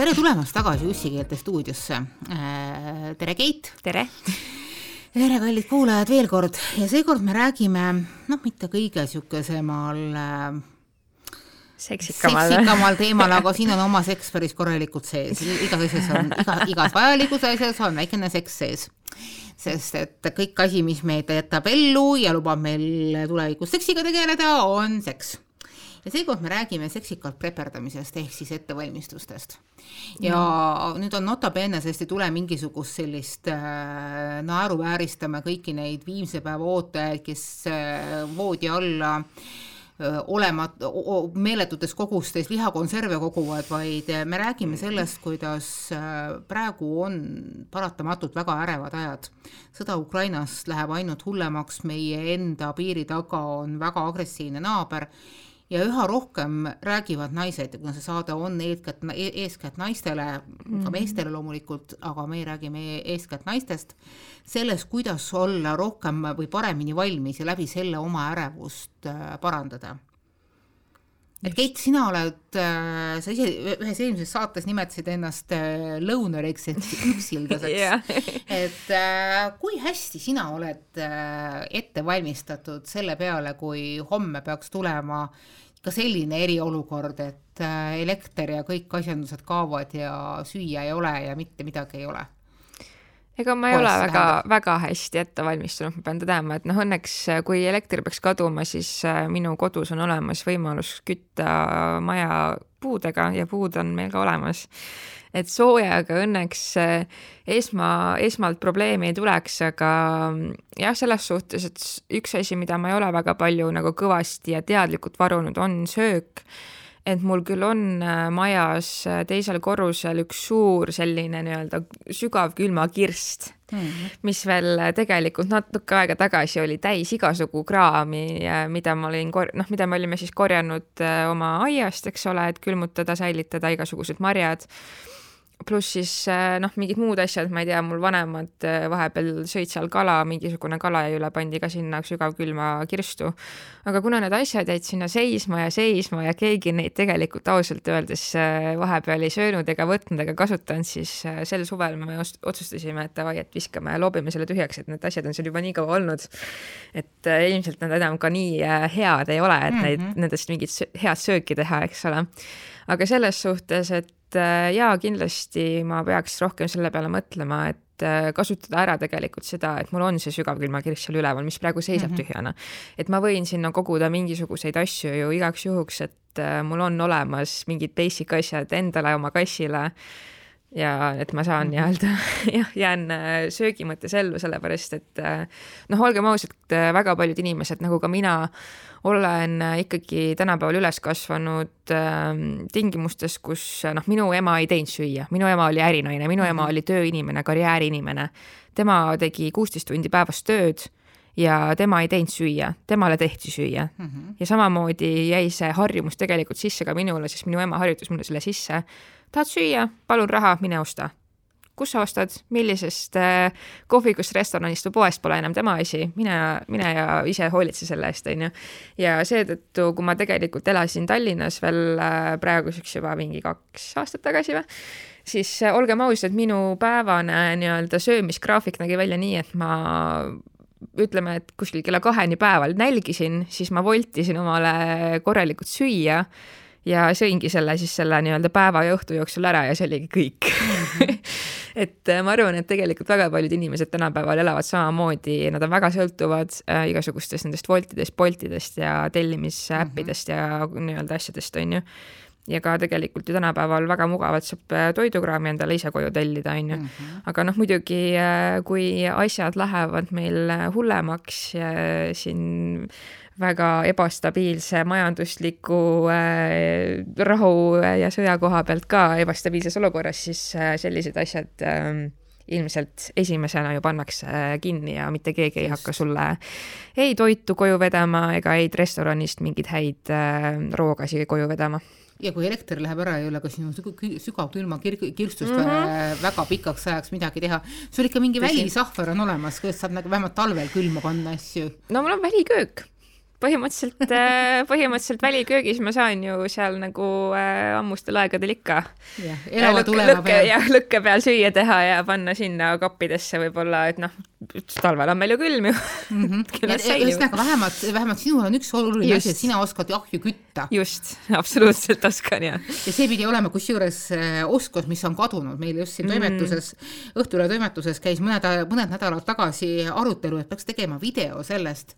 tere tulemast tagasi Ussikeelte stuudiosse. tere, Keit. tere. tere, kallid kuulajad veel kord ja seekord me räägime, noh, mitte kõige niisugusemal äh, seksikamal. seksikamal teemal, aga siin on oma seks päris korralikult sees, igas asjas on, iga, igas vajalikus asjas on väikene seks sees. sest et kõik asi, mis meid jätab ellu ja lubab meil tulevikus seksiga tegeleda, on seks ja seekord me räägime seksikalt preperdamisest ehk siis ettevalmistustest. ja mm. nüüd on nota bene, sest ei tule mingisugust sellist äh, naeruvääristame kõiki neid viimse päeva ootajaid, kes äh, voodi alla äh, olemat-, meeletutes kogustes lihakonserve koguvad, vaid me räägime sellest, kuidas äh, praegu on paratamatult väga ärevad ajad. sõda Ukrainas läheb ainult hullemaks, meie enda piiri taga on väga agressiivne naaber ja üha rohkem räägivad naised, kuna see saade on eeskätt, eeskätt naistele mm, ka mhm. meestele loomulikult, aga me räägime eeskätt naistest, sellest, kuidas olla rohkem või paremini valmis ja läbi selle oma ärevust äh, parandada et Keit, sina oled, äh, sa ise ühes eelmises saates nimetasid ennast äh, lõunariks ehk üksildaseks yeah. et kui hästi sina oled ette valmistatud selle peale, kui homme peaks tulema ka selline eriolukord, et äh, elekter ja kõik asjandused kaovad ja süüa ei ole ja mitte midagi ei ole ega ma ei Poes ole väga, väga hästi ette valmistunud, ma pean tõdema, et noh, õnneks äh, kui elekter peaks kaduma, siis äh, minu kodus on olemas võimalus kütta maja puudega ja puud on meil ka olemas. Et soojaga õnneks eh, esma, esmalt probleemi ei tuleks, aga mm, jah, selles suhtes, et üks asi, mida ma ei ole väga palju nagu kõvasti ja teadlikult varunud, on söök et mul küll on äh, majas äh, teisel korrusel üks suur selline nii-öelda sügavkülmakirst mm, -hmm. mis veel äh, tegelikult natuke aega tagasi oli täis igasugu kraami, mida ma olin kor-, noh, mida me olime siis korjanud oma aiast, eks ole, et külmutada, säilitada igasugused marjad pluss siis äh, noh, mingid muud asjad, ma ei tea, mul vanemad äh, vahepeal sõid seal kala, mingisugune kala jäi üle, pandi ka sinna sügavkülma kirstu. aga kuna need asjad jäid sinna seisma ja seisma ja keegi neid tegelikult ausalt öeldes äh, vahepeal ei söönud ega võtnud ega kasutanud, siis sel suvel me otsustasime, et davai, et viskame, loobime selle tühjaks, et need asjad on seal juba nii kaua olnud. et ilmselt nad enam ka nii head ei ole, et mm -hmm. neid, nendest mingit head sööki teha, eks ole. aga selles suhtes, et et äh, jaa, kindlasti ma peaks rohkem selle peale mõtlema, et äh, kasutada ära tegelikult seda, et mul on see sügavkülmakirss seal üleval, mis praegu seisab mm -hmm. tühjana. et ma võin sinna koguda mingisuguseid asju ju igaks juhuks, et äh, mul on olemas mingid basic asjad endale, oma kassile ja et ma saan -hmm. nii-öelda jah, jään söögi mõttes ellu, sellepärast et noh, olgem ausad, väga paljud inimesed, nagu ka mina, olen ikkagi tänapäeval üles kasvanud äh, tingimustes, kus noh, minu ema ei teinud süüa, minu ema oli ärinaine, minu ema mhm. oli tööinimene, karjääriinimene. tema tegi kuusteist tundi päevas tööd ja tema ei teinud süüa, temale tehti süüa mm. -hmm. ja samamoodi jäi see harjumus tegelikult sisse ka minule, sest minu ema harjutas mulle selle sisse. tahad süüa, palun raha, mine osta kus sa ostad, millisest äh, kohvikust, restoranist või poest pole enam tema asi, mine, mine ja ise hoolitse selle eest, on ju. ja seetõttu, kui ma tegelikult elasin Tallinnas veel äh, praeguseks juba mingi kaks aastat tagasi või, siis äh, olgem ausad, minu päevane nii-öelda söömisgraafik nägi välja nii, et ma ütleme, et kuskil kella kaheni päeval nälgisin, siis ma voltisin omale korralikult süüa ja sõingi selle siis selle nii-öelda päeva ja õhtu jooksul ära ja see oligi kõik mm. -hmm. et äh, ma arvan, et tegelikult väga paljud inimesed tänapäeval elavad samamoodi, nad on väga sõltuvad äh, igasugustest nendest Woltidest, Boltidest ja tellimisäppidest mm -hmm. ja nii-öelda asjadest, on ju ja ka tegelikult ju tänapäeval väga mugavalt saab äh, toidukraami endale ise koju tellida, on ju. Mhm. aga noh, muidugi kui asjad lähevad meil hullemaks siin väga ebastabiilse majandusliku äh, rahu ja sõja koha pealt ka ebastabiilses olukorras, siis äh, sellised asjad äh, ilmselt esimesena ju pannakse äh, kinni ja mitte keegi ei hakka sulle ei toitu koju vedama ega ei restoranist mingeid häid äh, roogasi koju vedama ja kui elekter läheb ära, ei ole ka sinu sügavkülma kir-, kirstust mm -hmm. väga pikaks ajaks midagi teha. sul ikka mingi välisahver on olemas, kuidas saab nagu vähemalt talvel külma panna asju? no mul on väliköök põhimõtteliselt, äh, põhimõtteliselt väliköögis ma saan ju seal nagu äh, ammustel aegadel ikka. lõkke, jah, lõkke peal süüa teha ja panna sinna kappidesse võib-olla, et noh, talvel on meil ju külm ju mm. -hmm. ühesõnaga vähemalt, vähemalt sinul on üks oluline asi, et sina oskad ahju kütta. just, absoluutselt oskan ja. ja see pidi olema kusjuures äh, oskus, mis on kadunud meil just siin mm. toimetuses mm., Õhtulehe toimetuses käis mõned, mõned nädalad tagasi arutelu, et peaks tegema video sellest,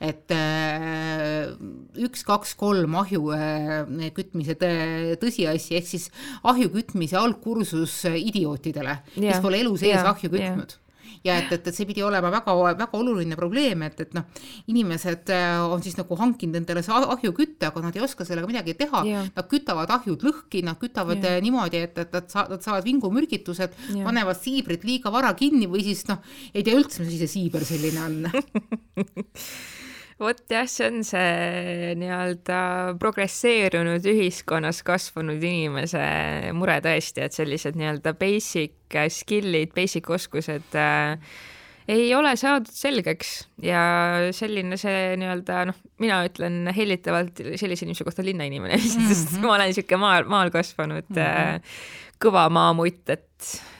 et äh, üks, kaks, kolm ahju äh, kütmise tõsiasja, ehk siis ahju kütmise algkursus idiootidele, kes pole elu sees ahju kütnud ja et, et, et see pidi olema väga, väga oluline probleem, et, et noh, inimesed äh, on siis nagu hankinud endale see ahjukütte, aga nad ei oska sellega midagi teha. Nad kütavad ahjud lõhki, nad kütavad ja. niimoodi, et, et nad, sa, nad saavad vingumürgitused, panevad siibrit liiga vara kinni või siis noh, ei tea üldse, mis asi see siiber selline on vot jah, see on see nii-öelda progresseerunud ühiskonnas kasvanud inimese mure tõesti, et sellised nii-öelda basic skill'id, basic oskused äh, ei ole saadud selgeks ja selline see nii-öelda noh, mina ütlen hellitavalt sellise inimese kohta linnainimene mm, -hmm. sest ma olen niisugune maal, maal kasvanud mm -hmm. Kõva maamutt, et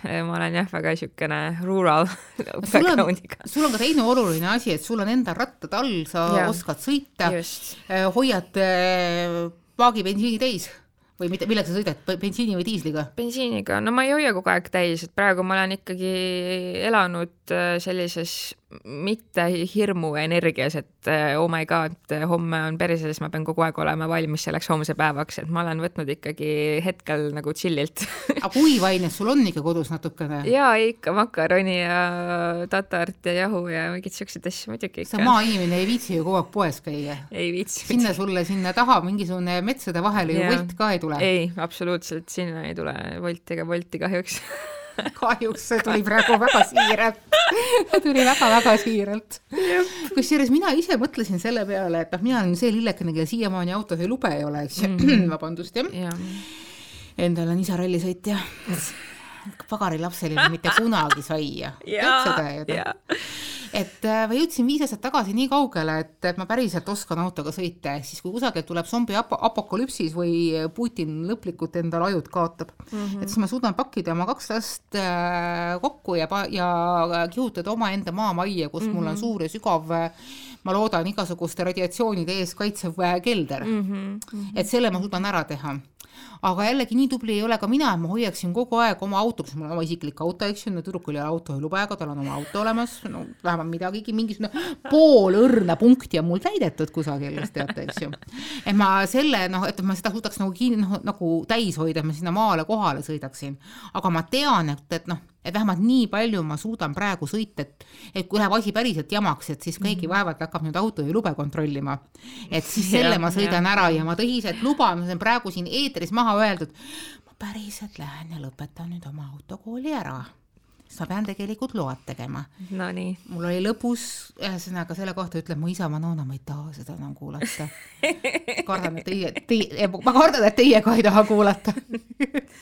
et ma olen jah, väga niisugune rural background'iga. sul on ka teine oluline asi, et sul on endal rattad all, sa ja. oskad sõita, äh, hoiad äh, paagi bensiini täis või mida, millega sa sõidad, bensiini või diisliga? bensiiniga, no ma ei hoia kogu aeg täis, et praegu ma olen ikkagi elanud äh, sellises mitte hirmu energias, et eh, oh my god, homme on perses, ma pean kogu aeg olema valmis selleks homse päevaks, et ma olen võtnud ikkagi hetkel nagu chill'ilt aga kuivained sul on ikka kodus natukene? jaa, ikka makaroni ja tatart ja jahu ja mingeid siukseid asju muidugi ikka. sa maainimene ei viitsi ju kogu aeg poes käia? ei viitsi. sinna sulle sinna taha mingisugune metsade vahele ju Wolt ka ei tule? ei, absoluutselt, sinna ei tule Wolti ega Wolti kahjuks kahjuks see tuli praegu väga siiralt tuli väga-väga siiralt. kusjuures mina ise mõtlesin selle peale, et noh, mina olen see lillekene, kellel siiamaani autojuhilube ei ole, eks ju -hmm., vabandust jah ja. Endal on isa rallisõitja pagarilapseline mitte kunagi saia. tead seda ju? Noh? et äh, ma jõudsin viis aastat tagasi nii kaugele, et, et ma päriselt oskan autoga sõita, ehk siis kui kusagilt tuleb zombi ap apokalüpsis või Putin lõplikult endal ajud kaotab mm, -hmm. et siis ma suudan pakkida oma kaks last äh, kokku ja, ja kihutada omaenda maamajja, kus mm -hmm. mul on mhm. suur ja sügav ma loodan igasuguste radiatsioonide eest kaitsev äh, kelder mm. -hmm. et selle ma suudan ära teha aga jällegi nii tubli ei ole ka mina, et ma hoiaksin kogu aeg oma auto, kas mul on oma isiklik auto, eks ju, no tüdrukul ei ole autojuhiluba, aga tal on oma auto olemas, no vähemalt midagigi, mingisugune pool õrna punkti on mul täidetud kusagil, teate, eks ju. et ma selle noh, et ma seda suudaks nagu kinni, noh nagu täis hoida, et ma sinna maale kohale sõidaksin, aga ma tean, et, et noh et vähemalt nii palju ma suudan praegu sõita, et, et kui läheb asi päriselt jamaks, et siis keegi mhm. vaevalt hakkab nüüd autojuhilube kontrollima. et siis selle ma sõidan ära ja ma tõsiselt luban, see on praegu siin eetris maha öeldud, päriselt lähen ja lõpetan nüüd oma autokooli ära siis ma pean tegelikult load tegema. Nonii. mul oli lõbus, ühesõnaga selle kohta ütleb mu isa, ma no ma ei taha seda enam kuulata. kardan, et teie, teie, ma kardan, et teie ka ei taha kuulata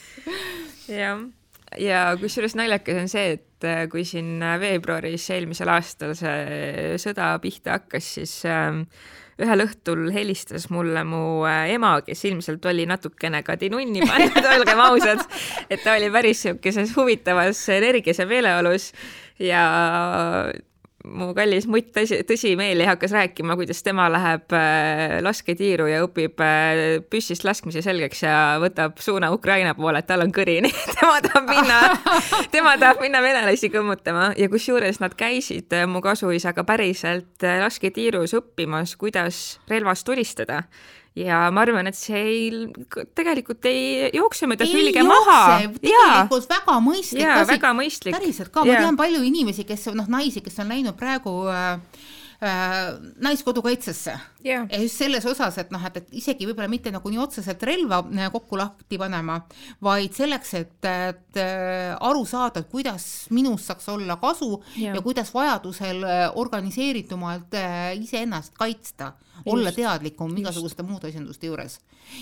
jah ja kusjuures naljakas on see, et äh, kui siin veebruaris eelmisel aastal see sõda pihta hakkas, siis ähm, ühel õhtul helistas mulle mu äh, ema, kes ilmselt oli natukene ka tinunni pannud, olgem ausad, et ta oli päris niisuguses huvitavas energias ja meeleolus. Ja mu kallis mutt tõsi, tõsimeeli hakkas rääkima, kuidas tema läheb äh, lasketiiru ja õpib äh, püssist laskmise selgeks ja võtab suuna Ukraina poole, et tal on kõri, nii et tema tahab minna, tema tahab minna venelasi kõmmutama. Ja kusjuures nad käisid äh, mu kasuisaga päriselt lasketiirus õppimas, kuidas relvast tulistada ja ma arvan, et see ei, tegelikult ei jookse mööda külge maha. tegelikult ja. väga mõistlik ja, asi. väga mõistlik. päriselt ka, ma tean palju inimesi, kes noh, naisi, kes on läinud praegu äh, äh, naiskodukaitsesse yeah.. ja just selles osas, et noh, et, et isegi võib-olla mitte nagu nii otseselt relva äh, kokku lahti panema, vaid selleks, et, et äh, aru saada, et kuidas minust saaks olla kasu yeah. ja kuidas vajadusel organiseeritumalt iseennast kaitsta olla teadlikum igasuguste muude asenduste juures.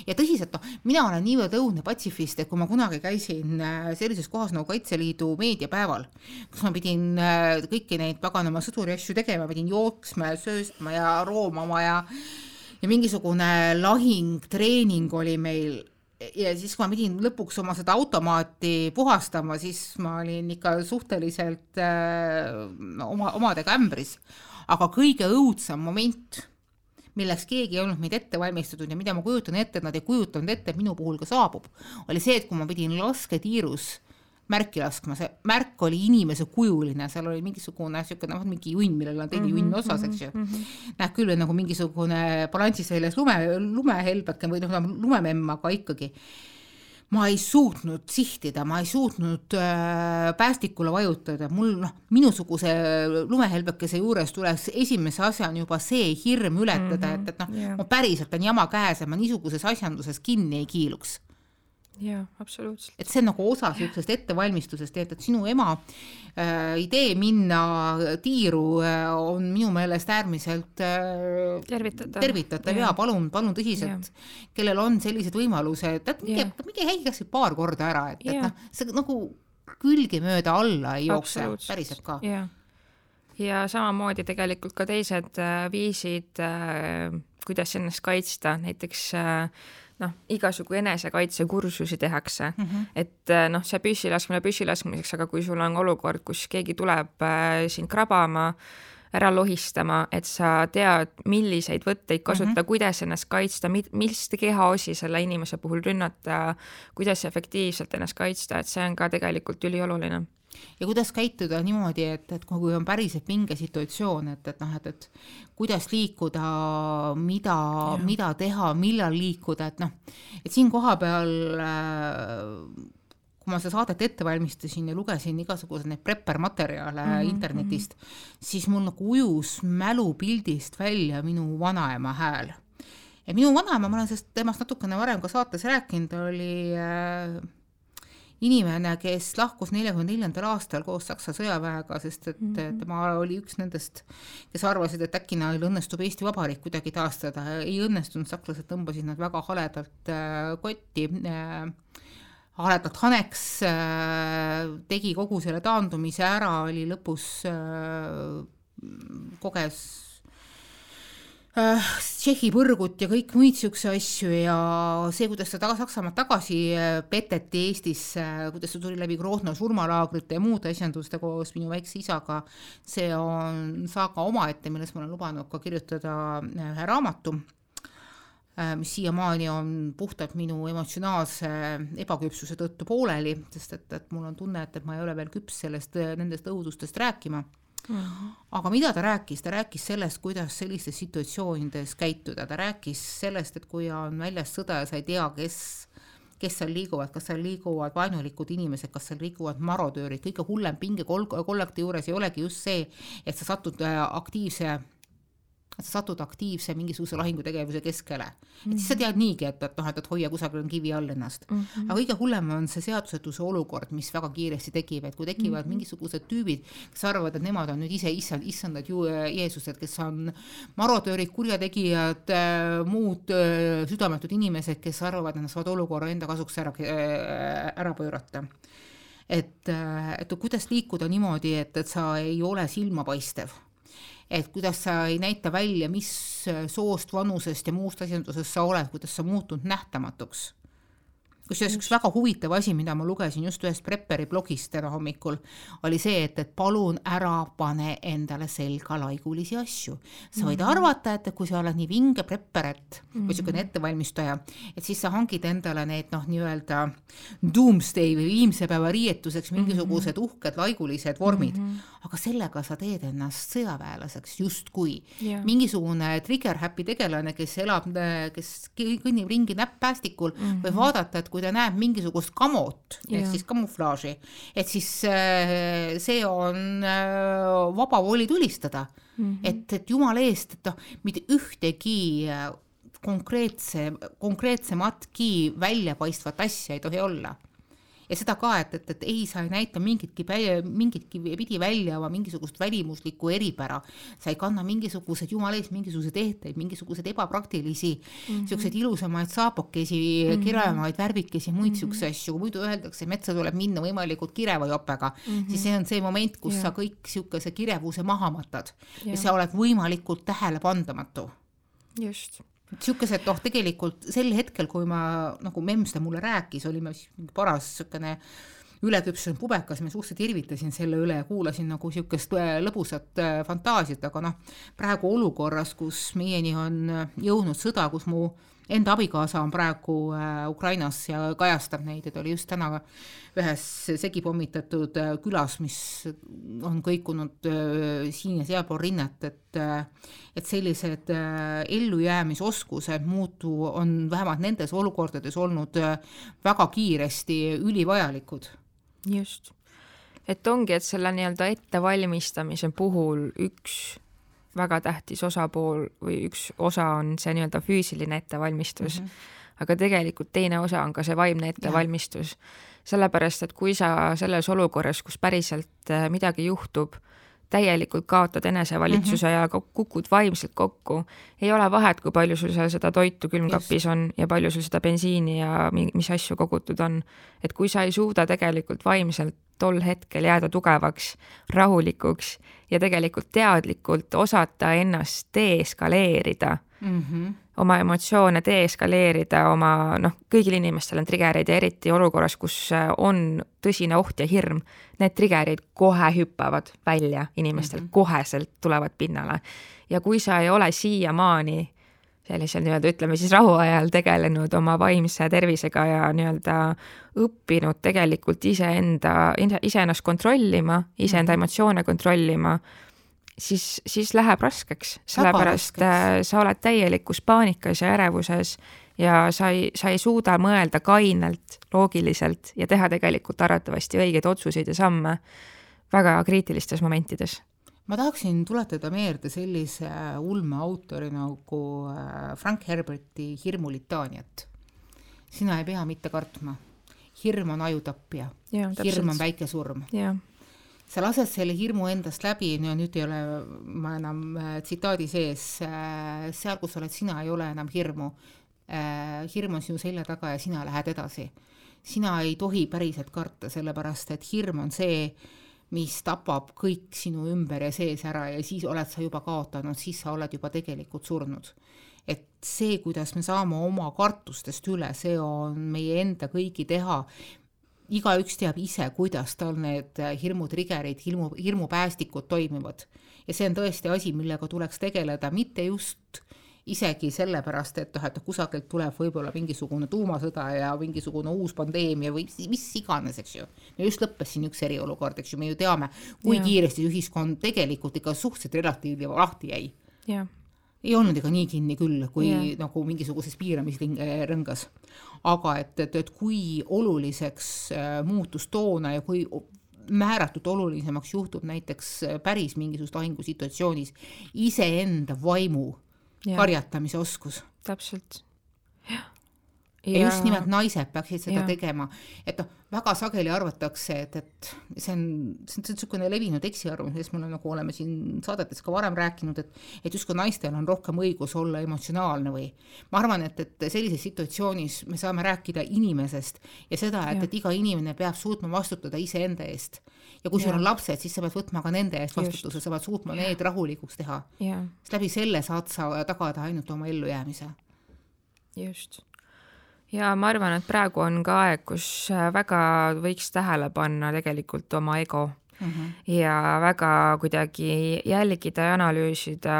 ja tõsiselt, noh, mina olen niivõrd õudne patsifist, et kui ma kunagi käisin äh, sellises kohas nagu Kaitseliidu meediapäeval, kus ma pidin äh, kõiki neid paganama sõduri asju tegema, pidin jooks-, jooksma ja sööstma ja roomama ja ja mingisugune lahing, treening oli meil ja siis, kui ma pidin lõpuks oma seda automaati puhastama, siis ma olin ikka suhteliselt äh, oma, omadega ämbris. aga kõige õudsem moment, milleks keegi ei olnud meid ette valmistatud ja mida ma kujutan ette, et nad ei kujutanud ette, et minu puhul ka saabub, oli see, et kui ma pidin lasketiirus märki laskma, see märk oli inimese kujuline, seal oli mingisugune niisugune noh, mingi junn, millel on teine mm -hmm, junn osas, eks ju mm. -hmm. näeb küll nagu mingisugune balansis väljas lume, lumehelbeke või noh, lumememm, aga ikkagi ma ei suutnud sihtida, ma ei suutnud äh, päästikule vajutada, mul noh, minusuguse lumehelbekese juures tuleks esimese asjana juba see hirm ületada mm, -hmm, et, et noh yeah., ma päriselt on jama käes ja ma niisuguses asjanduses kinni ei kiiluks jaa, absoluutselt. et see on nagu osa niisugusest ettevalmistusest, et, et sinu ema äh, idee minna tiiru äh, on minu meelest äärmiselt äh, tervitatav, tervitatav. Ja, ja palun, palun tõsiselt, kellel on sellised võimalused, et minge, minge käige kas või paar korda ära, et, et noh, see nagu külgemööda alla ei jookse, päriselt ka. ja, ja samamoodi tegelikult ka teised äh, viisid äh,, kuidas ennast kaitsta, näiteks äh, noh, igasugu enesekaitsekursusi tehakse mm, -hmm. et äh, noh, see püssi laskmine püssi laskmiseks, aga kui sul on olukord, kus keegi tuleb äh, sind krabama, ära lohistama, et sa tead, milliseid võtteid kasutada mm, -hmm. kuidas ennast kaitsta, mis kehaosi selle inimese puhul rünnata, kuidas efektiivselt ennast kaitsta, et see on ka tegelikult ülioluline ja kuidas käituda niimoodi, et, et kui on päriselt pingesituatsioon, et, et noh, et, et kuidas liikuda, mida, mida teha, millal liikuda, et noh, et siin kohapeal äh, kui ma seda saadet ette valmistasin ja lugesin igasuguseid neid prepper materjale mm -hmm, internetist -hmm. siis mul nagu ujus mälupildist välja minu vanaema hääl. ja minu vanaema, ma olen sellest temast natukene varem ka saates rääkinud, oli äh, inimene, kes lahkus neljakümne neljandal aastal koos Saksa sõjaväega, sest et mm -hmm. tema oli üks nendest, kes arvasid, et äkki neil õnnestub Eesti Vabariik kuidagi taastada, ei õnnestunud, sakslased tõmbasid nad väga haledalt äh, kotti äh,, haledalt haneks äh,, tegi kogu selle taandumise ära, oli lõpus äh,, koges Tšehhi põrgut ja kõik muid siukseid asju ja see, kuidas ta taga Saksamaalt tagasi äh, peteti Eestisse, kuidas ta tuli läbi Grodno surmalaagrite ja muude asjanduste koos minu väikse isaga, see on saaga omaette, millest ma olen lubanud ka kirjutada äh, ühe raamatu äh, mis siiamaani on puhtalt minu emotsionaalse ebaküpsuse tõttu pooleli, sest et, et mul on tunne, et, et ma ei ole veel küps sellest, nendest õudustest rääkima aga mida ta rääkis, ta rääkis sellest, kuidas sellistes situatsioonides käituda, ta rääkis sellest, et kui on väljas sõda ja sa ei tea, kes, kes seal liiguvad, kas seal liiguvad vaenulikud inimesed, kas seal liiguvad marodöörid, kõige hullem pinge kol-, kollekti juures ei olegi just see, et sa satud äh, aktiivse sa satud aktiivse mingisuguse lahingutegevuse keskele mm. -hmm. et siis sa tead niigi, et, et noh, et, et hoia kusagil on kivi all ennast mm. -hmm. aga kõige hullem on see seadusetuse olukord, mis väga kiiresti tekib, et kui tekivad mm -hmm. mingisugused tüübid, kes arvavad, et nemad on nüüd ise issand, issandad ju Jeesused, kes on marodöörid, kurjategijad, äh, muud äh, südametud inimesed, kes arvavad, et nad saavad olukorra enda kasuks ära, äh, ära pöörata et, et kuidas liikuda niimoodi, et, et sa ei ole silmapaistev et kuidas sa ei näita välja, mis soost, vanusest ja muust asjandusest sa oled, kuidas sa muutud nähtamatuks kusjuures üks väga huvitav asi, mida ma lugesin just ühest Prepperi blogist täna hommikul, oli see, et, et palun ära pane endale selga laigulisi asju. sa võid mm -hmm. arvata, et kui sa oled nii vinge prepper, et mm -hmm. või niisugune mhm. ettevalmistaja, et siis sa hangid endale need noh, nii-öelda doomsday või viimse päeva riietuseks mingisugused mm -hmm. uhked laigulised vormid mm, -hmm. aga sellega sa teed ennast sõjaväelaseks justkui yeah.. mingisugune trigger happy tegelane, kes elab, kes kõnnib ringi näpp-päästikul mm, -hmm. võib vaadata, et kui kui ta näeb mingisugust kamot ehk siis kamuflaaži, et siis äh, see on äh, vaba voli tulistada mm. -hmm. et, et jumala eest, et noh, mitte ühtegi äh, konkreetse, konkreetsematki väljapaistvat asja ei tohi olla ja seda ka, et, et, et ei, sa ei näita mingitki, mingitki pidi välja oma mingisugust välimuslikku eripära, sa ei kanna mingisuguseid, jumala eest, mingisuguseid ehteid, mingisuguseid ebapraktilisi mm -hmm. siukseid ilusamaid saapokesi mm, -hmm. kirevamaid värvikesi, muid mm -hmm. siukseid asju, muidu öeldakse, metsa tuleb minna võimalikult kireva jopega mm, -hmm. siis see on see moment, kus ja. sa kõik siukese kirevuse maha matad ja, ja sa oled võimalikult tähelepandamatu. just niisugused noh, tegelikult sel hetkel, kui ma nagu memm seda mulle rääkis, olime paras niisugune üleküpsenud pubekas, ma suhteliselt irvitasin selle üle ja kuulasin nagu niisugust äh, lõbusat äh, fantaasiat, aga noh, praegu olukorras, kus meieni on äh, jõudnud sõda, kus mu enda abikaasa on praegu Ukrainas ja kajastab neid ta oli just täna ühes segi pommitatud külas, mis on kõikunud siin ja sealpool rinnet, et et sellised ellujäämisoskused muutu, on vähemalt nendes olukordades olnud väga kiiresti ülivajalikud. Just, et ongi, et selle nii-öelda ettevalmistamise puhul üks väga tähtis osapool või üks osa on see nii-öelda füüsiline ettevalmistus mm, -hmm. aga tegelikult teine osa on ka see vaimne ettevalmistus. sellepärast, et kui sa selles olukorras, kus päriselt äh, midagi juhtub, täielikult kaotad enesevalitsuse mm -hmm. ja kukud vaimselt kokku. ei ole vahet, kui palju sul seal seda toitu külmkapis on ja palju sul seda bensiini ja mis asju kogutud on. et kui sa ei suuda tegelikult vaimselt tol hetkel jääda tugevaks, rahulikuks ja tegelikult teadlikult osata ennast deeskaleerida mm, -hmm oma emotsioone deeskaleerida, oma noh, kõigil inimestel on trigger'id ja eriti olukorras, kus äh, on tõsine oht ja hirm, need trigger'id kohe hüppavad välja inimestel mm, -hmm. koheselt tulevad pinnale. ja kui sa ei ole siiamaani sellisel nii-öelda ütleme siis rahuajal tegelenud oma vaimse tervisega ja nii-öelda õppinud tegelikult iseenda, iseennast kontrollima, iseenda mhm. emotsioone kontrollima siis, siis läheb raskeks, sellepärast äh, sa oled täielikus paanikas ja ärevuses ja sa ei, sa ei suuda mõelda kainelt, loogiliselt ja teha tegelikult arvatavasti õigeid otsuseid ja samme väga kriitilistes momentides. ma tahaksin tuletada meelde sellise ulmeautori nagu äh, Frank Herberti Hirmulitaaniat. sina ei pea mitte kartma. hirm on ajutapja. hirm on väike surm. Sa lased selle hirmu endast läbi, no nüüd ei ole ma enam äh, tsitaadi sees, äh, seal, kus oled sina, ei ole enam hirmu. Äh, hirm on sinu selja taga ja sina lähed edasi. sina ei tohi päriselt karta, sellepärast et hirm on see, mis tapab kõik sinu ümber ja sees ära ja siis oled sa juba kaotanud, siis sa oled juba tegelikult surnud et see, kuidas me saame oma kartustest üle, see on meie enda kõigi teha igaüks teab ise, kuidas tal need äh, hirmutrigerid, hirmu, hirmupäästikud toimivad. ja see on tõesti asi, millega tuleks tegeleda, mitte just isegi sellepärast, et noh, et kusagilt tuleb võib-olla mingisugune tuumasõda ja mingisugune uus pandeemia või mis iganes, eks ju. just lõppes siin üks eriolukord, eks ju, me ju teame, kui ja. kiiresti ühiskond tegelikult ikka suhteliselt relatiivselt lahti jäi. Ei olnud ega nii kinni küll, kui ja. nagu mingisuguses piiramisrõngas aga et, et, et kui oluliseks äh, muutus toona ja kui määratult olulisemaks juhtub näiteks äh, päris mingisuguses lahingusituatsioonis iseenda vaimu ja. karjatamise oskus. täpselt, jah ja, ja just nimelt naised peaksid seda ja. tegema, et noh, väga sageli arvatakse, et, et see on, see on niisugune levinud eksiarvamus, millest me nagu oleme siin saadetes ka varem rääkinud, et et justkui naistel on rohkem õigus olla emotsionaalne või ma arvan, et, et sellises situatsioonis me saame rääkida inimesest ja seda, et, et iga inimene peab suutma vastutada iseenda eest. ja kui sul on lapsed, siis sa pead võtma ka nende eest vastutuse, sa pead suutma ja. need rahulikuks teha. sest läbi selle saad sa tagada ainult oma ellujäämise. just ja ma arvan, et praegu on ka aeg, kus äh, väga võiks tähele panna tegelikult oma ego mm -hmm. ja väga kuidagi jälgida ja analüüsida,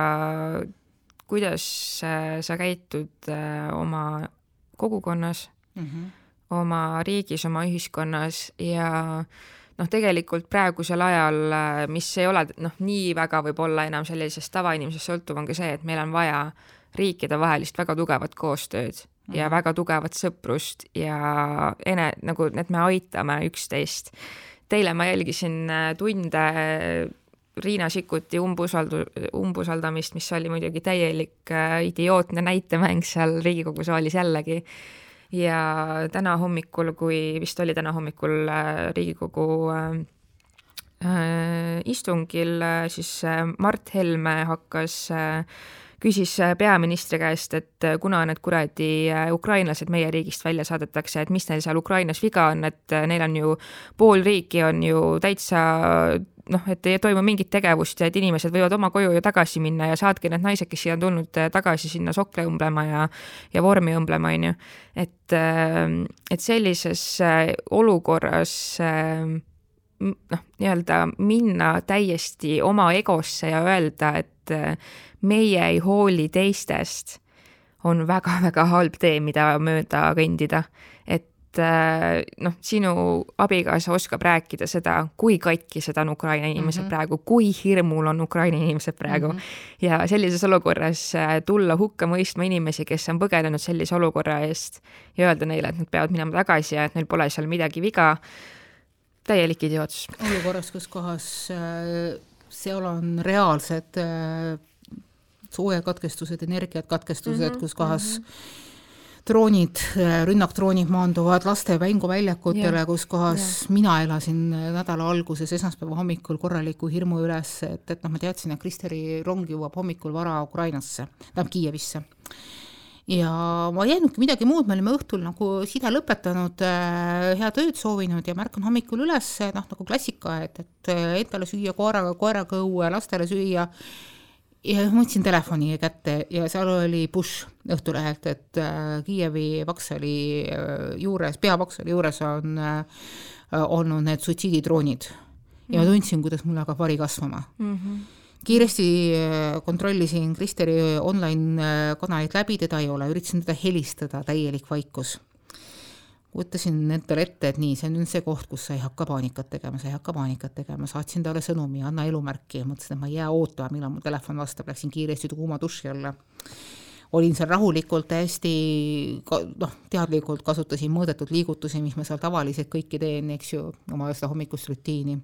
kuidas äh, sa käitud äh, oma kogukonnas mm, -hmm. oma riigis, oma ühiskonnas ja noh, tegelikult praegusel ajal, mis ei ole noh, nii väga võib-olla enam sellisest tavainimesest sõltuv, on ka see, et meil on vaja riikidevahelist väga tugevat koostööd ja mhm. väga tugevat sõprust ja ene-, nagu, et me aitame üksteist. Teile ma jälgisin äh, tunde äh, Riina Sikkuti umbusaldu-, umbusaldamist, mis oli muidugi täielik äh, idiootne näitemäng seal Riigikogu saalis jällegi. ja täna hommikul, kui vist oli täna hommikul Riigikogu istungil, siis Mart Helme hakkas küsis peaministri käest, et kuna need kuradi ukrainlased meie riigist välja saadetakse, et mis neil seal Ukrainas viga on, et neil on ju pool riiki on ju täitsa noh, et ei toimu mingit tegevust ja et inimesed võivad oma koju ju tagasi minna ja saatke need naised, kes siia on tulnud tagasi sinna sokle õmblema ja, ja vormi õmblema, on ju. et, eh, et sellises olukorras noh, nii-öelda minna täiesti oma egosse ja öelda, et meie ei hooli teistest, on väga-väga halb tee, mida mööda kõndida. et Äh, noh, sinu abikaasa oskab rääkida seda, kui katkised on Ukraina inimesed mm -hmm. praegu, kui hirmul on Ukraina inimesed praegu mm. -hmm. ja sellises olukorras äh, tulla hukka mõistma inimesi, kes on põgenenud sellise olukorra eest ja öelda neile, et nad peavad minema tagasi ja et neil pole seal midagi viga, täielik idiootsus. olukorras, kus kohas äh, seal on reaalsed soojakatkestused, energiakatkestused mm, -hmm. kus kohas mm -hmm droonid, rünnakdroonid maanduvad laste mänguväljakutele, kus kohas ja. mina elasin nädala alguses esmaspäeva hommikul korraliku hirmu üles, et, et noh, ma teadsin, et Kristeri rong jõuab hommikul vara Ukrainasse, tähendab Kiievisse ja ma ei jäänudki midagi muud, me olime õhtul nagu side lõpetanud äh,, head ööd soovinud ja märkan hommikul üles, noh nagu klassika, et, et endale süüa koeraga, koeraga õue, lastele süüa ja ma võtsin telefoni kätte ja seal oli push Õhtulehelt, et äh, Kiievi Vaksali äh, juures, peavaksali juures on äh, olnud need suitsiididroonid ja ma mhm. tundsin, kuidas mul hakkab vari kasvama mm. -hmm kiiresti kontrollisin Kristeri online kanalid läbi, teda ei ole, üritasin teda helistada, täielik vaikus kujutasin endale ette, et nii, see on nüüd see koht, kus sa ei hakka paanikat tegema, sa ei hakka paanikat tegema, saatsin talle sõnumi, anna elumärki mõtlesin, et ma ei jää ootama, millal mu telefon vastab, läksin kiiresti kuuma duši alla. olin seal rahulikult, täiesti noh, teadlikult kasutasin mõõdetud liigutusi, mis ma seal tavaliselt kõiki teen, eks ju, oma seda hommikust rutiini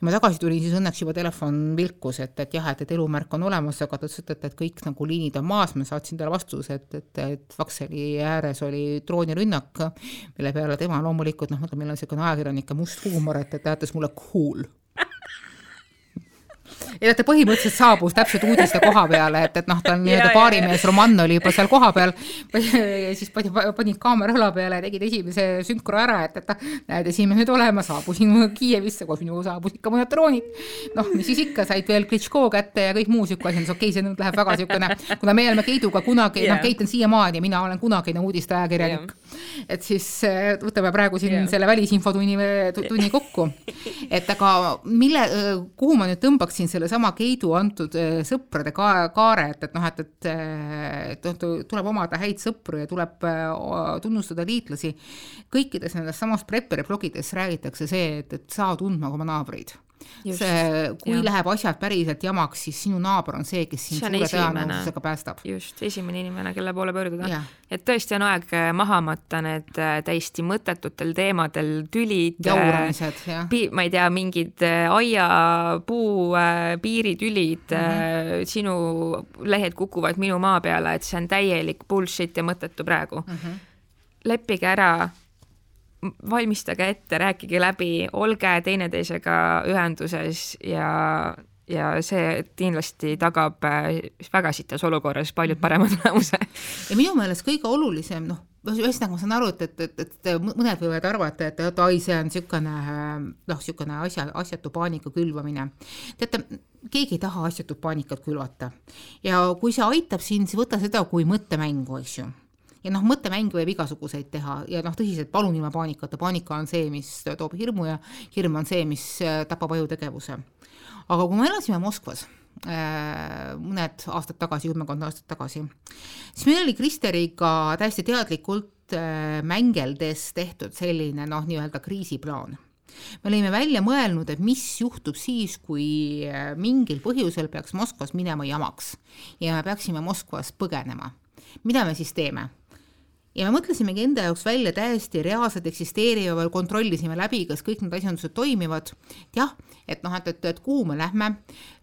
ma tagasi tulin, siis õnneks juba telefon vilkus, et, et jah, et, et elumärk on olemas, aga ta ütles, et, et, et kõik nagu liinid on maas, ma saatsin talle vastuse, et, et, et Vakseli ääres oli droonirünnak, mille peale tema loomulikult noh, meil on niisugune ajakirjanike must huumor, et, et teatas mulle cool ja ta põhimõtteliselt saabus täpselt uudiste koha peale, et, et noh, ta on nii-öelda baarimees, Roman oli juba seal kohapeal, siis pani, panid kaamera õla peale ja tegid esimese sünkro ära, et, et näed, esimesed olema, saabusin Kiievisse, koos minuga saabus ikka mõned droonid. noh, mis siis ikka, said veel Klitško kätte ja kõik muu sihuke asi, okei okay,, see nüüd läheb väga siukene, kuna me oleme Keiduga kunagi yeah., noh, Keit on siiamaani, mina olen kunagine uudisteajakirjanik yeah.. et siis äh, võtame praegu siin yeah. selle välisinfotunni tunni kokku. et aga mille, kuhu ma nüüd tõmbaksin sellesama Keidu antud äh, sõprade ka kaare, et, et noh, et, et, et noh, tuleb omada häid sõpru ja tuleb äh, tunnustada liitlasi. kõikides nendes samas Prepperi blogides räägitakse see, et, et saa tundma oma naabreid Just, see, kui ja. läheb asjad päriselt jamaks, siis sinu naaber on see, kes sind suure tõenäosusega päästab. just, esimene inimene, kelle poole pöörduda. et tõesti on aeg äh, maha matta need äh, täiesti mõttetutel teemadel tülid. Äh, jauramised, jah. ma ei tea, mingid aiapuu piiritülid mm, -hmm. sinu lehed kukuvad minu maa peale, et see on täielik bullshit ja mõttetu praegu mm. -hmm. leppige ära valmistage ette, rääkige läbi, olge teineteisega ühenduses ja, ja see kindlasti tagab äh, väga sitas olukorras palju parema tulemuse. ja minu meelest kõige olulisem, noh, ühesõnaga ma saan aru, et, et, et, et mõned võivad arvata, et, et ai, see on niisugune noh, niisugune asja, asjatu paanika külvamine. teate, keegi ei taha asjatut paanikat külvata ja kui see aitab sind, siis võta seda kui mõttemängu, eks ju ja noh, mõttemänge võib igasuguseid teha ja noh, tõsiselt palun ilma paanikata, paanika on see, mis toob hirmu ja hirm on see, mis äh, tapab ajutegevuse. aga kui me elasime Moskvas äh, mõned aastad tagasi, kümmekond aastat tagasi, siis meil oli Kristeriga täiesti teadlikult äh, mängeldes tehtud selline noh, nii-öelda kriisiplaan me olime välja mõelnud, et mis juhtub siis, kui mingil põhjusel peaks Moskvas minema jamaks ja me peaksime Moskvas põgenema. mida me siis teeme? Ja me mõtlesimegi enda jaoks välja täiesti reaalselt eksisteeriva kontrollisime läbi, kas kõik need asjandused toimivad. jah, et noh, et, et, et kuhu me lähme,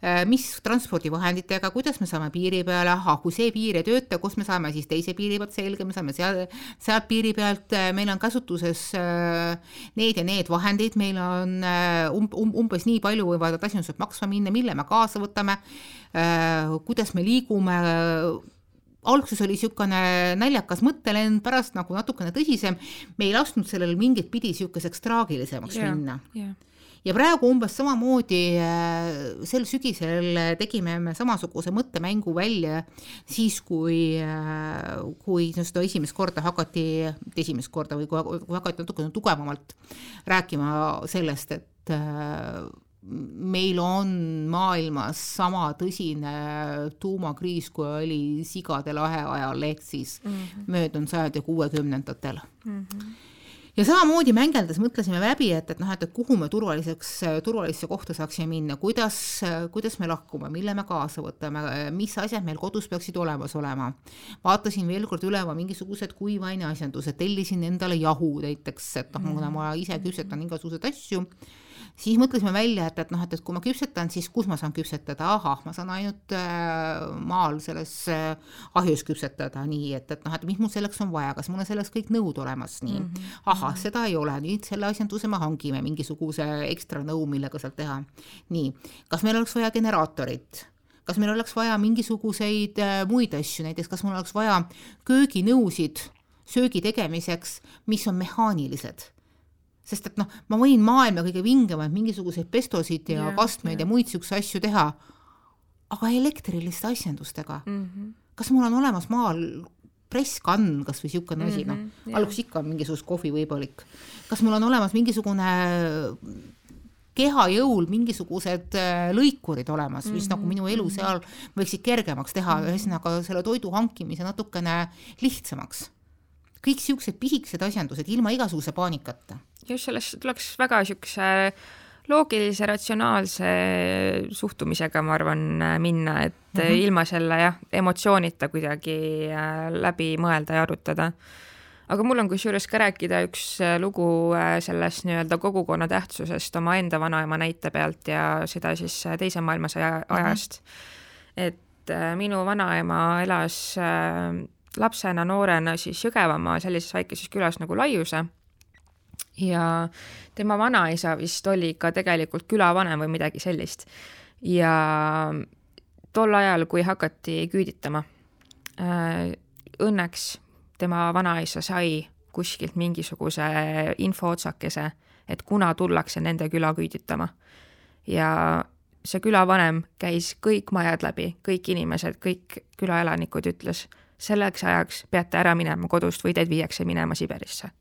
äh, mis transpordivahenditega, kuidas me saame piiri peale, ahah, kui see piir ei tööta, kus me saame siis teise piiri pealt selga, me saame seal, sealt piiri pealt, äh, meil on kasutuses äh, need ja need vahendid, meil on um, um, umbes nii palju võivad asjandused maksma minna, mille me kaasa võtame, kuidas me liigume alguses oli niisugune naljakas mõttelend, pärast nagu natukene tõsisem, me ei lasknud sellel mingit pidi niisuguseks traagilisemaks yeah, minna yeah. ja praegu umbes samamoodi äh, sel sügisel tegime me samasuguse mõttemängu välja siis, kui, äh, kui seda esimest korda hakati, esimest korda või kui, kui hakati natukene tugevamalt rääkima sellest, et äh, meil on maailmas sama tõsine tuumakriis, kui oli sigade lahe ajal, ehk siis mm -hmm. möödunud sajandi kuuekümnendatel mm. -hmm. ja samamoodi mängeldes mõtlesime läbi, et, et noh, et, et kuhu me turvaliseks, turvalisse kohta saaksime minna, kuidas, kuidas me lahkume, mille me kaasa võtame, mis asjad meil kodus peaksid olemas olema. vaatasin veel kord üle oma mingisugused kuivaineasjandused, tellisin endale jahu näiteks, et noh mm -hmm., kuna ma ise küpsetan igasuguseid asju siis mõtlesime välja, et, et noh, et, et kui ma küpsetan, siis kus ma saan küpsetada, ahah, ma saan ainult äh, maal selles äh, ahjus küpsetada, nii et, et noh, et mis mul selleks on vaja, kas mul on selleks kõik nõud olemas, nii mm. -hmm. ahah, seda ei ole, nüüd selle asjanduse me hangime, mingisuguse ekstra nõu, millega sealt teha. nii, kas meil oleks vaja generaatorit? kas meil oleks vaja mingisuguseid äh, muid asju, näiteks kas mul oleks vaja kööginõusid söögi tegemiseks, mis on mehaanilised sest et noh, ma võin maailma kõige vingemaid mingisuguseid pestosid ja, ja kastmeid ja, ja muid siukseid asju teha, aga elektriliste asjandustega mm. -hmm. kas mul on olemas maal presskann, kas või niisugune asi, noh, mhm, alguses ikka on mingisugust kohvi võimalik. kas mul on olemas mingisugune keha jõul mingisugused äh, lõikurid olemas, mis mm -hmm. nagu minu elu mhm. seal võiksid kergemaks teha mm, -hmm. ühesõnaga selle toidu hankimise natukene lihtsamaks. Kõik niisugused pisikesed asjandused ilma igasuguse paanikata just sellest tuleks väga niisuguse loogilise, ratsionaalse suhtumisega, ma arvan, minna, et mm -hmm. ilma selle jah, emotsioonita kuidagi äh, läbi mõelda ja arutada. aga mul on kusjuures ka rääkida üks äh, lugu äh, sellest nii-öelda kogukonna tähtsusest omaenda vanaema näite pealt ja seda siis Teise maailmasõja mhm. ajast mm. -hmm. et minu vanaema elas lapsena, noorena siis Jõgevamaa sellises väikeses külas nagu Laiuse ja tema vanaisa vist oli ka tegelikult külavanem või midagi sellist. ja tol ajal, kui hakati küüditama, äh, õnneks tema vanaisa sai kuskilt mingisuguse infootsakese, et kuna tullakse nende küla küüditama. ja see külavanem käis kõik majad läbi, kõik inimesed, kõik külaelanikud ütles, selleks ajaks peate ära minema kodust või teid viiakse minema Siberisse.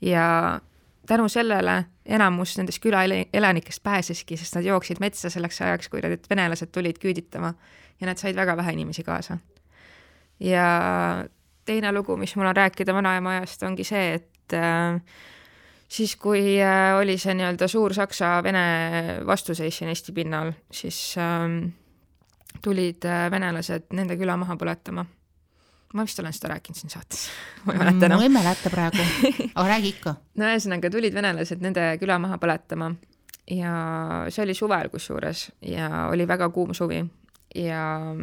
ja tänu sellele enamus nendest külaelanikest pääseski, sest nad jooksid metsa selleks ajaks, kui need venelased tulid küüditama ja nad said väga vähe inimesi kaasa. ja teine lugu, mis mul on rääkida vanaema ajast, ongi see, et äh, siis, kui äh, oli see nii-öelda suur Saksa-Vene vastuseis siin Eesti pinnal, siis äh, tulid venelased nende küla maha põletama ma vist olen seda rääkinud siin saates ma ei mäleta enam. ma ei mäleta praegu, aga räägi ikka. no ühesõnaga tulid venelased nende küla maha põletama ja see oli suvel kusjuures ja oli väga kuum suvi ja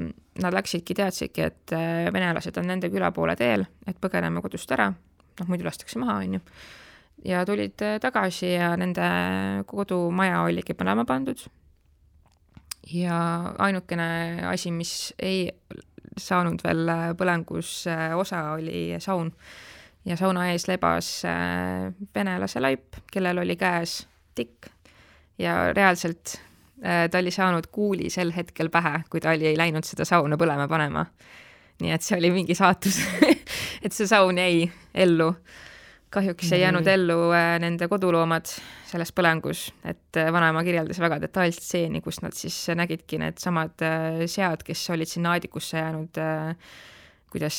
nad läksidki, teadsidki, et äh, venelased on nende küla poole teel, et põgeneme kodust ära, noh muidu lastakse maha, onju. ja tulid äh, tagasi ja nende kodumaja oligi põlema pandud. ja ainukene asi, mis ei saanud veel äh, põlengus äh, osa, oli saun. ja sauna ees lebas äh, venelase laip, kellel oli käes tikk ja reaalselt ta oli saanud kuuli sel hetkel pähe, kui ta oli läinud seda sauna põlema panema. nii et see oli mingi saatus et see saun jäi ellu kahjuks ei jäänud ellu äh, nende koduloomad selles põlengus, et äh, vanaema kirjeldas väga detailset stseeni, kus nad siis nägidki needsamad äh, sead, kes olid sinna aedikusse jäänud, kuidas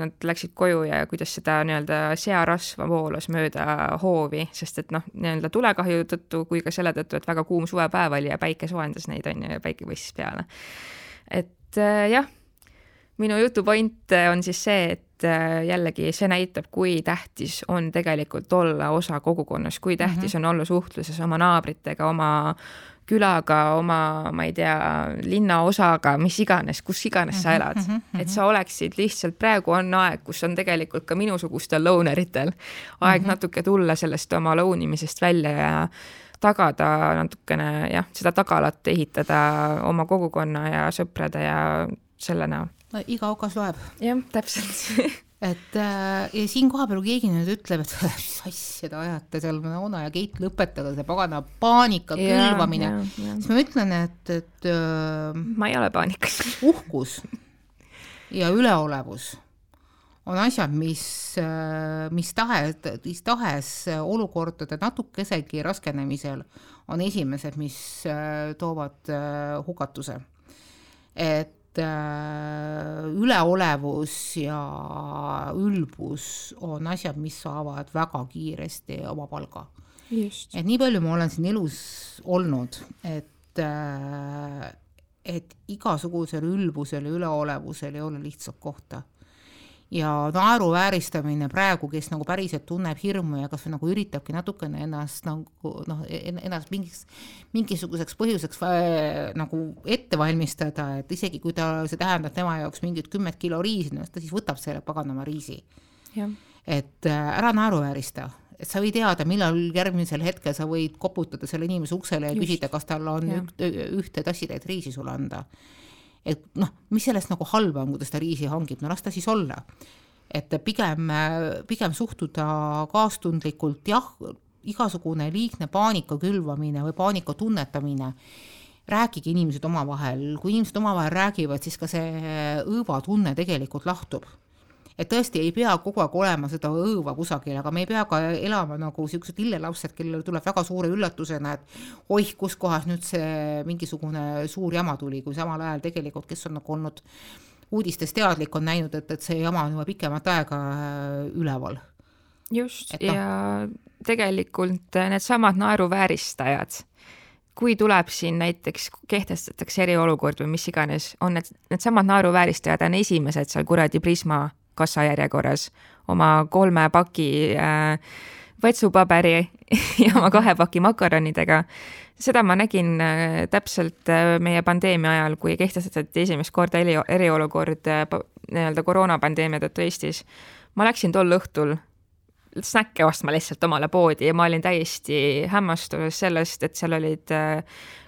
nad läksid koju ja kuidas seda nii-öelda searasva voolas mööda hoovi, sest et noh, nii-öelda tulekahju tõttu kui ka selle tõttu, et väga kuum suvepäev oli ja päike soojendas neid, on ju, ja päike paistis peale. et jah, minu jutu point on siis see, et äh, jällegi see näitab, kui tähtis on tegelikult olla osa kogukonnast, kui tähtis mm -hmm. on olla suhtluses oma naabritega, oma külaga, oma, ma ei tea, linnaosaga, mis iganes, kus iganes sa mhm, elad mm, -hmm. et sa oleksid lihtsalt, praegu on aeg, kus on tegelikult ka minusugustel louneritel aeg mm -hmm. natuke tulla sellest oma lounimisest välja ja tagada natukene jah, seda tagalat ehitada oma kogukonna ja sõprade ja selle näol iga okas loeb. jah, täpselt et äh, ja siin kohapeal keegi nüüd ütleb, et mis asja te ajate seal, Ona ja Keit, lõpetage see pagana paanika külvamine, siis ma ütlen, et, et äh, ma ei ole paanikas uhkus ja üleolevus on asjad, mis, äh, mis tahes, mis tahes olukordade natukesegi raskenemisel on esimesed, mis äh, toovad hukatuse. et Äh, üleolevus ja ülbus on asjad, mis saavad väga kiiresti oma palga. et nii palju ma olen siin elus olnud, et, äh, et igasugusel ülbusel ja üleolevusel ei ole lihtsalt kohta ja naeruvääristamine praegu, kes nagu päriselt tunneb hirmu ja kas või nagu üritabki natukene ennast nagu noh, ennast mingiks, mingisuguseks põhjuseks äh, nagu ette valmistada, et isegi kui ta, see tähendab tema jaoks mingit kümmet kilo riisi, no ta siis võtab selle paganama riisi. et äh, ära naeruväärista et sa ei teada, millal järgmisel hetkel sa võid koputada selle inimese uksele ja Just. küsida, kas tal on ja. üht, ühte tassitäit riisi sulle anda et noh, mis sellest nagu halba on, kui ta seda riisi hangib, no las ta siis olla. et pigem, pigem suhtuda kaastundlikult, jah, igasugune liigne paanika külvamine või paanika tunnetamine, rääkige inimesed omavahel, kui inimesed omavahel räägivad, siis ka see õõvatunne tegelikult lahtub et tõesti ei pea kogu aeg olema seda õõva kusagil, aga me ei pea ka elama nagu siuksed lillelapsed, kellel tuleb väga suure üllatusena, et oih, kus kohas nüüd see mingisugune suur jama tuli, kui samal ajal tegelikult, kes on nagu olnud uudistes teadlik, on näinud, et, et see jama on juba pikemat aega äh, üleval. just, no. ja tegelikult needsamad naeruvääristajad kui tuleb siin näiteks, kehtestatakse eriolukord või mis iganes, on need, needsamad naeruvääristajad on esimesed seal kuradi Prisma kassajärjekorras oma kolme paki äh, võtsupaberi ja oma kahe paki makaronidega. seda ma nägin äh, täpselt äh, meie pandeemia ajal, kui kehtestati esimest korda eri, eriolukord äh, nii-öelda koroonapandeemia tõttu Eestis. ma läksin tol õhtul snäkke ostma lihtsalt omale poodi ja ma olin täiesti hämmastuses sellest, et seal olid äh,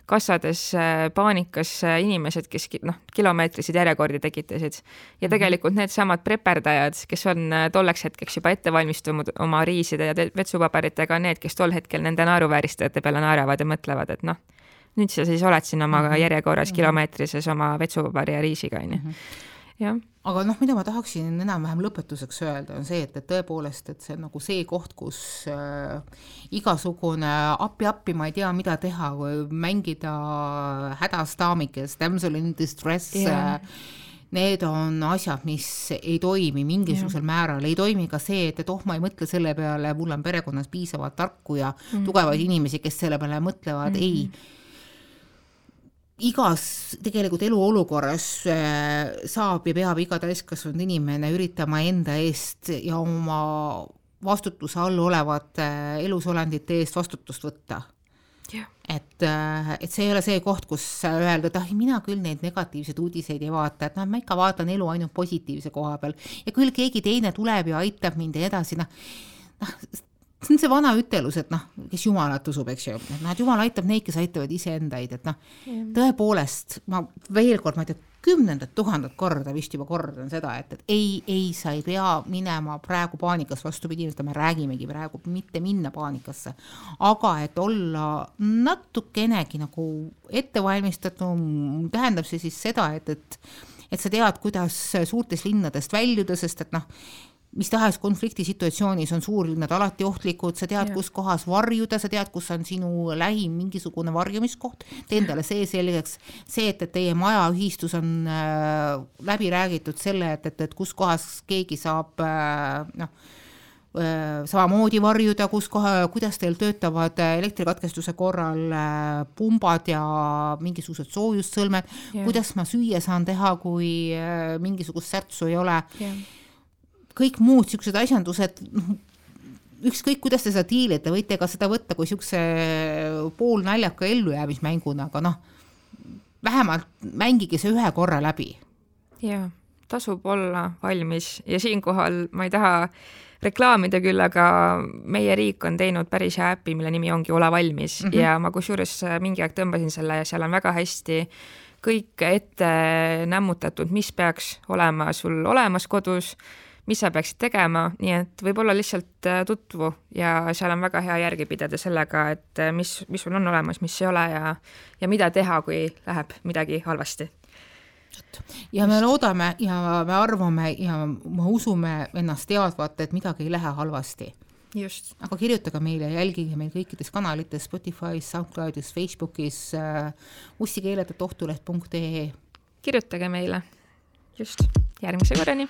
kassades äh, paanikas äh, inimesed, kes noh, kilomeetriseid järjekordi tekitasid. ja mhm. tegelikult needsamad preperdajad, kes on tolleks hetkeks juba ette valmistunud oma riiside ja vetsupaberitega, need, kes tol hetkel nende naeruvääristajate peale naeravad ja mõtlevad, et noh, nüüd sa siis oled siin oma mhm. järjekorras mhm. kilomeetrises oma vetsupaberi ja riisiga, onju jah aga noh, mida ma tahaksin enam-vähem lõpetuseks öelda, on see, et, et tõepoolest, et see on nagu see koht, kus äh, igasugune appi-appi, ma ei tea, mida teha, mängida hädas daamikest, damsel in distress yeah. äh, need on asjad, mis ei toimi mingisugusel ja. määral, ei toimi ka see, et, et oh, ma ei mõtle selle peale, mul on perekonnas piisavalt tarku ja mm -hmm. tugevaid inimesi, kes selle peale mõtlevad mm, -hmm. ei igas tegelikult eluolukorras äh, saab ja peab iga täiskasvanud inimene üritama enda eest ja oma vastutuse all olevate elusolendite eest vastutust võtta. et, äh, et see ei ole see koht, kus öelda, et ah, mina küll neid negatiivseid uudiseid ei vaata, et noh, ma ikka vaatan elu ainult positiivse koha peal ja küll keegi teine tuleb ja aitab mind ja edasi, noh, noh, see on see vana ütelus, et noh, kes Jumalat usub, eks ju, et noh, et Jumal aitab neid, kes aitavad iseendaid, et noh, tõepoolest ma veel kord, ma ei tea, kümnendat tuhandet korda vist juba kordan seda, et, et ei, ei, sa ei pea minema praegu paanikasse, vastupidi, me räägimegi praegu mitte minna paanikasse, aga et olla natukenegi nagu ettevalmistatum, tähendab see siis seda, et, et et sa tead, kuidas suurtest linnadest väljuda, sest et noh, mis tahes konfliktisituatsioonis on suurlinnad alati ohtlikud, sa tead, kus kohas varjuda, sa tead, kus on sinu lähim mingisugune varjumiskoht, tee endale see selgeks, see, et, et teie majaühistus on äh, läbi räägitud selle, et, et, et kus kohas keegi saab äh, noh äh,, samamoodi varjuda, kus koha, kuidas teil töötavad elektrikatkestuse korral äh, pumbad ja mingisugused soojussõlmed, kuidas ma süüa saan teha, kui äh, mingisugust särtsu ei ole? Yeah kõik muud niisugused asjandused, noh, ükskõik, kuidas te seda diilite, võite ka seda võtta kui niisuguse poolnaljaka ellujäämismänguna, aga noh, vähemalt mängige see ühe korra läbi. jaa, tasub olla valmis ja siinkohal ma ei taha reklaamida küll, aga meie riik on teinud päris hea äpi, mille nimi ongi Ole valmis mm -hmm. ja ma kusjuures mingi aeg tõmbasin selle ja seal on väga hästi kõik ette nämmutatud, mis peaks olema sul olemas kodus, mis sa peaksid tegema, nii et võib-olla lihtsalt tutvu ja seal on väga hea järgi pidada sellega, et mis, mis sul on olemas, mis ei ole ja, ja mida teha, kui läheb midagi halvasti ja me loodame ja me arvame ja me usume ennast teadvat, et midagi ei lähe halvasti. just. aga kirjutage meile, jälgige meid kõikides kanalites Spotify's, SoundCloudis, Facebookis äh,, ussikeeled.ohtuleht.ee. kirjutage meile, just, järgmise korrani